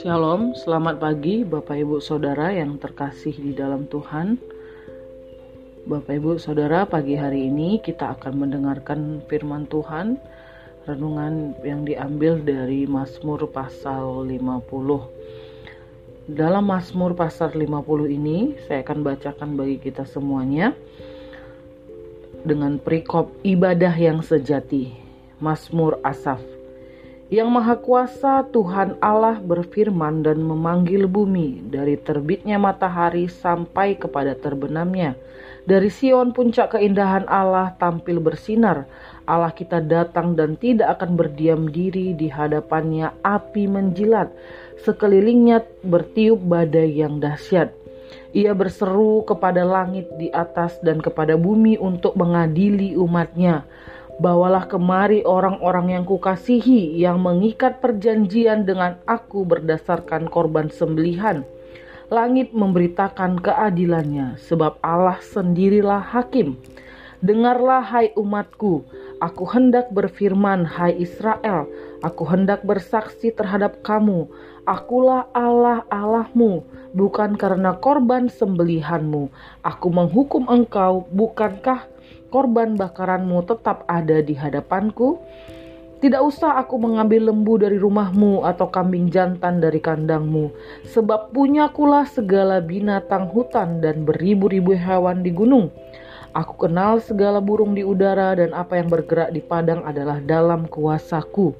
Shalom, selamat pagi Bapak Ibu Saudara yang terkasih di dalam Tuhan. Bapak Ibu Saudara, pagi hari ini kita akan mendengarkan firman Tuhan renungan yang diambil dari Mazmur pasal 50. Dalam Mazmur pasal 50 ini saya akan bacakan bagi kita semuanya dengan perikop ibadah yang sejati. Mazmur Asaf yang Maha Kuasa Tuhan Allah berfirman dan memanggil bumi dari terbitnya matahari sampai kepada terbenamnya. Dari Sion puncak keindahan Allah tampil bersinar. Allah kita datang dan tidak akan berdiam diri di hadapannya api menjilat. Sekelilingnya bertiup badai yang dahsyat. Ia berseru kepada langit di atas dan kepada bumi untuk mengadili umatnya Bawalah kemari orang-orang yang kukasihi yang mengikat perjanjian dengan aku berdasarkan korban sembelihan. Langit memberitakan keadilannya, sebab Allah sendirilah hakim. Dengarlah hai umatku, aku hendak berfirman hai Israel, aku hendak bersaksi terhadap kamu. Akulah Allah Allahmu, bukan karena korban sembelihanmu. Aku menghukum engkau, bukankah korban bakaranmu tetap ada di hadapanku. Tidak usah aku mengambil lembu dari rumahmu atau kambing jantan dari kandangmu, sebab punyakulah segala binatang hutan dan beribu-ribu hewan di gunung. Aku kenal segala burung di udara dan apa yang bergerak di padang adalah dalam kuasaku.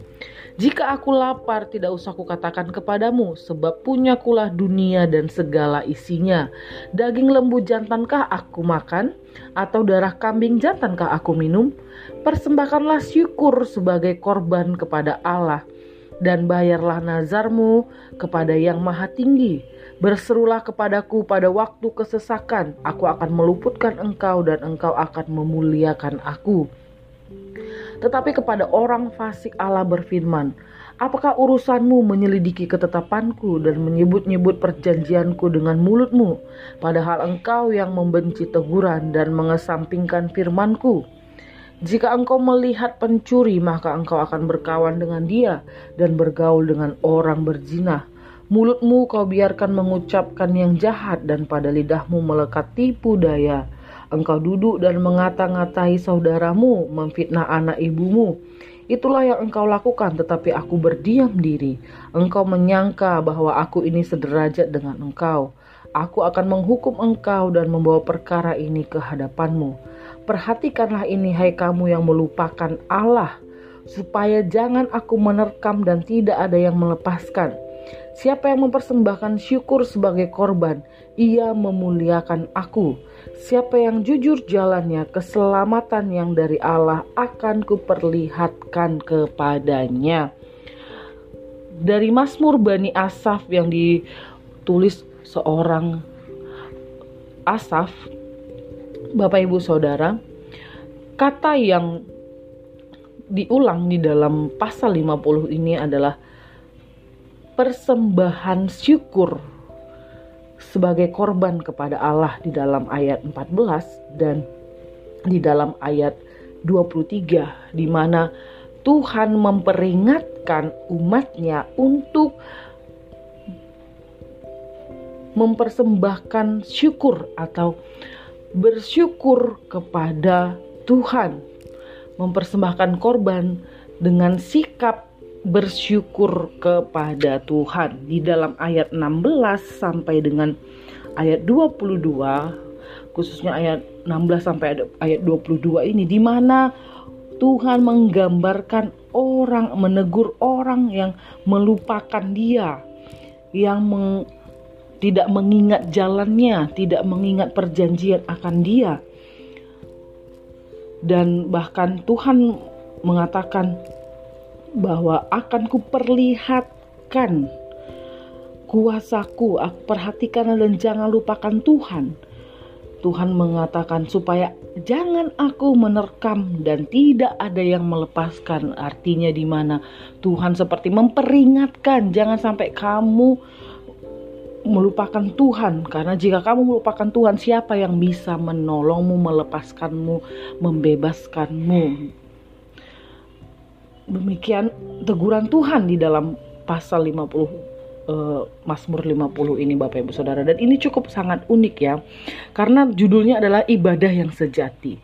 Jika aku lapar, tidak usah kukatakan kepadamu, sebab punyakulah dunia dan segala isinya. Daging lembu jantankah aku makan, atau darah kambing jantankah aku minum? Persembahkanlah syukur sebagai korban kepada Allah, dan bayarlah nazarmu kepada Yang Maha Tinggi. Berserulah kepadaku pada waktu kesesakan, aku akan meluputkan engkau dan engkau akan memuliakan aku. Tetapi kepada orang fasik Allah berfirman, Apakah urusanmu menyelidiki ketetapanku dan menyebut-nyebut perjanjianku dengan mulutmu, padahal engkau yang membenci teguran dan mengesampingkan firmanku? Jika engkau melihat pencuri, maka engkau akan berkawan dengan dia dan bergaul dengan orang berzina. Mulutmu kau biarkan mengucapkan yang jahat dan pada lidahmu melekat tipu daya. Engkau duduk dan mengata-ngatai saudaramu, memfitnah anak ibumu. Itulah yang engkau lakukan, tetapi aku berdiam diri. Engkau menyangka bahwa aku ini sederajat dengan engkau. Aku akan menghukum engkau dan membawa perkara ini ke hadapanmu. Perhatikanlah ini, hai kamu yang melupakan Allah, supaya jangan aku menerkam dan tidak ada yang melepaskan. Siapa yang mempersembahkan syukur sebagai korban, ia memuliakan aku Siapa yang jujur jalannya, keselamatan yang dari Allah akan kuperlihatkan kepadanya. Dari Mazmur Bani Asaf yang ditulis seorang Asaf, Bapak Ibu Saudara, kata yang diulang di dalam pasal 50 ini adalah persembahan syukur sebagai korban kepada Allah di dalam ayat 14 dan di dalam ayat 23 di mana Tuhan memperingatkan umatnya untuk mempersembahkan syukur atau bersyukur kepada Tuhan mempersembahkan korban dengan sikap bersyukur kepada Tuhan. Di dalam ayat 16 sampai dengan ayat 22 khususnya ayat 16 sampai ayat 22 ini di mana Tuhan menggambarkan orang menegur orang yang melupakan dia yang meng, tidak mengingat jalannya, tidak mengingat perjanjian akan dia. Dan bahkan Tuhan mengatakan bahwa akan kuperlihatkan kuasaku, perhatikan dan jangan lupakan Tuhan. Tuhan mengatakan supaya jangan aku menerkam dan tidak ada yang melepaskan. Artinya di mana Tuhan seperti memperingatkan jangan sampai kamu melupakan Tuhan. Karena jika kamu melupakan Tuhan siapa yang bisa menolongmu, melepaskanmu, membebaskanmu? Demikian teguran Tuhan di dalam pasal 50 uh, Mazmur 50 ini Bapak Ibu Saudara. Dan ini cukup sangat unik ya karena judulnya adalah ibadah yang sejati.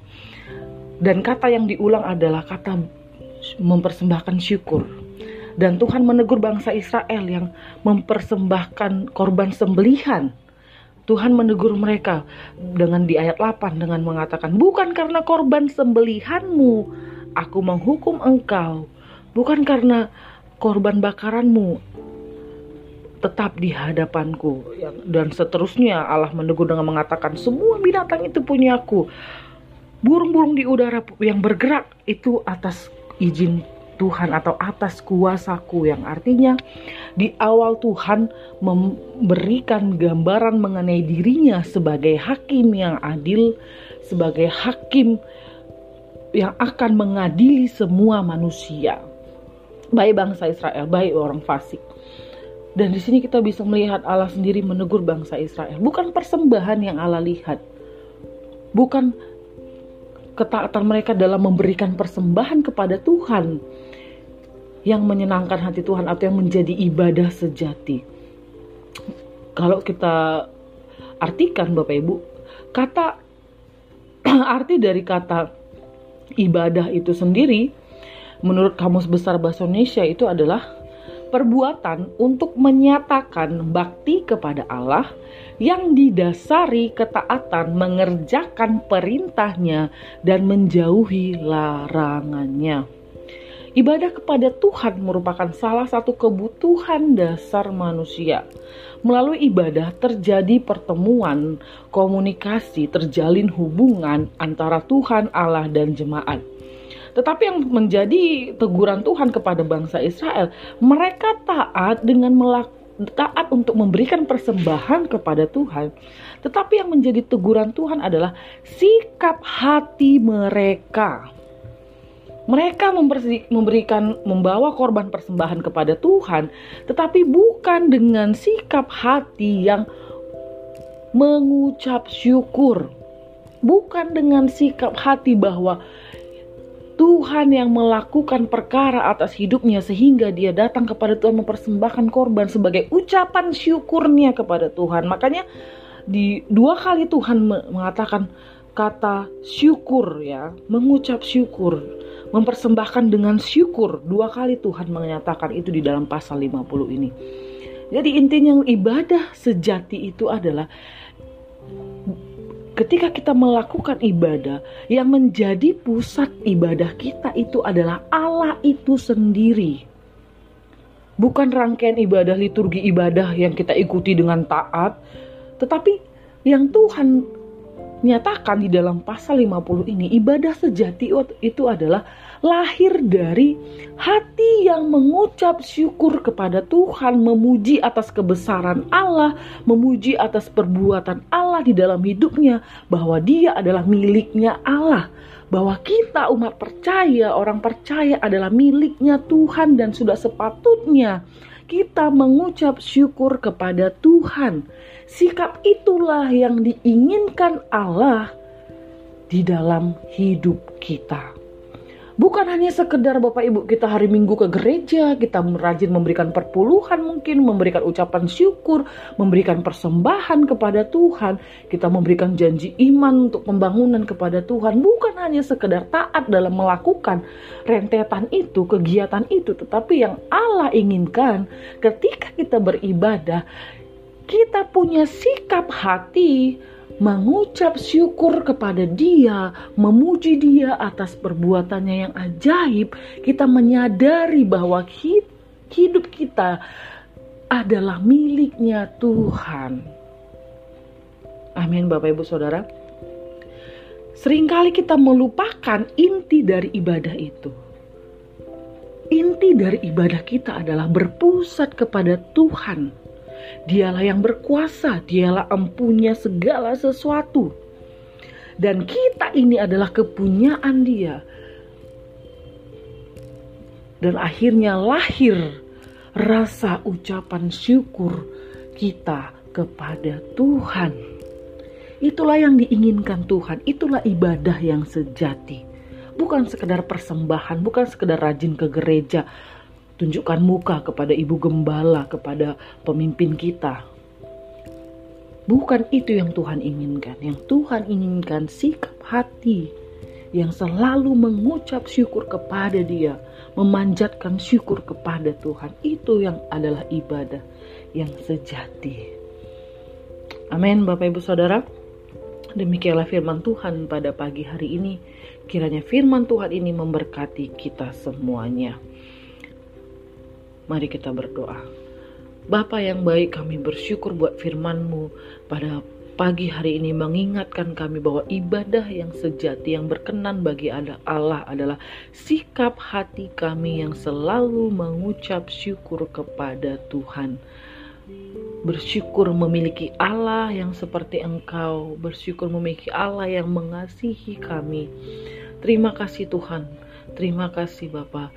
Dan kata yang diulang adalah kata mempersembahkan syukur dan Tuhan menegur bangsa Israel yang mempersembahkan korban sembelihan Tuhan menegur mereka dengan di ayat 8 dengan mengatakan, "Bukan karena korban sembelihanmu aku menghukum engkau, bukan karena korban bakaranmu tetap di hadapanku." Dan seterusnya Allah menegur dengan mengatakan, "Semua binatang itu punya aku. Burung-burung di udara yang bergerak itu atas izin Tuhan atau atas kuasaku yang artinya di awal Tuhan memberikan gambaran mengenai dirinya sebagai hakim yang adil, sebagai hakim yang akan mengadili semua manusia. Baik bangsa Israel, baik orang fasik. Dan di sini kita bisa melihat Allah sendiri menegur bangsa Israel. Bukan persembahan yang Allah lihat. Bukan ketaatan mereka dalam memberikan persembahan kepada Tuhan yang menyenangkan hati Tuhan atau yang menjadi ibadah sejati. Kalau kita artikan Bapak Ibu, kata arti dari kata ibadah itu sendiri menurut Kamus Besar Bahasa Indonesia itu adalah perbuatan untuk menyatakan bakti kepada Allah yang didasari ketaatan mengerjakan perintahnya dan menjauhi larangannya. Ibadah kepada Tuhan merupakan salah satu kebutuhan dasar manusia. Melalui ibadah terjadi pertemuan, komunikasi, terjalin hubungan antara Tuhan, Allah, dan jemaat. Tetapi yang menjadi teguran Tuhan kepada bangsa Israel, mereka taat dengan melakukan taat untuk memberikan persembahan kepada Tuhan. Tetapi yang menjadi teguran Tuhan adalah sikap hati mereka. Mereka memberikan membawa korban persembahan kepada Tuhan, tetapi bukan dengan sikap hati yang mengucap syukur. Bukan dengan sikap hati bahwa Tuhan yang melakukan perkara atas hidupnya sehingga dia datang kepada Tuhan mempersembahkan korban sebagai ucapan syukurnya kepada Tuhan. Makanya di dua kali Tuhan mengatakan kata syukur ya, mengucap syukur mempersembahkan dengan syukur. Dua kali Tuhan menyatakan itu di dalam pasal 50 ini. Jadi intinya ibadah sejati itu adalah ketika kita melakukan ibadah yang menjadi pusat ibadah kita itu adalah Allah itu sendiri. Bukan rangkaian ibadah liturgi ibadah yang kita ikuti dengan taat, tetapi yang Tuhan nyatakan di dalam pasal 50 ini ibadah sejati itu adalah lahir dari hati yang mengucap syukur kepada Tuhan, memuji atas kebesaran Allah, memuji atas perbuatan Allah di dalam hidupnya bahwa dia adalah miliknya Allah bahwa kita umat percaya, orang percaya adalah miliknya Tuhan dan sudah sepatutnya kita mengucap syukur kepada Tuhan. Sikap itulah yang diinginkan Allah di dalam hidup kita. Bukan hanya sekedar Bapak Ibu kita hari Minggu ke gereja, kita rajin memberikan perpuluhan mungkin, memberikan ucapan syukur, memberikan persembahan kepada Tuhan, kita memberikan janji iman untuk pembangunan kepada Tuhan. Bukan hanya sekedar taat dalam melakukan rentetan itu, kegiatan itu, tetapi yang Allah inginkan ketika kita beribadah, kita punya sikap hati mengucap syukur kepada Dia, memuji Dia atas perbuatannya yang ajaib, kita menyadari bahwa hidup kita adalah miliknya Tuhan. Amin, Bapak Ibu Saudara. Seringkali kita melupakan inti dari ibadah itu. Inti dari ibadah kita adalah berpusat kepada Tuhan Dialah yang berkuasa, dialah empunya segala sesuatu. Dan kita ini adalah kepunyaan dia. Dan akhirnya lahir rasa ucapan syukur kita kepada Tuhan. Itulah yang diinginkan Tuhan, itulah ibadah yang sejati. bukan sekedar persembahan, bukan sekedar rajin ke gereja, tunjukkan muka kepada ibu gembala, kepada pemimpin kita. Bukan itu yang Tuhan inginkan. Yang Tuhan inginkan sikap hati yang selalu mengucap syukur kepada Dia, memanjatkan syukur kepada Tuhan. Itu yang adalah ibadah yang sejati. Amin, Bapak Ibu Saudara. Demikianlah firman Tuhan pada pagi hari ini. Kiranya firman Tuhan ini memberkati kita semuanya. Mari kita berdoa. Bapa yang baik kami bersyukur buat firman-Mu pada pagi hari ini mengingatkan kami bahwa ibadah yang sejati yang berkenan bagi Allah adalah sikap hati kami yang selalu mengucap syukur kepada Tuhan bersyukur memiliki Allah yang seperti Engkau, bersyukur memiliki Allah yang mengasihi kami. Terima kasih Tuhan, terima kasih Bapak.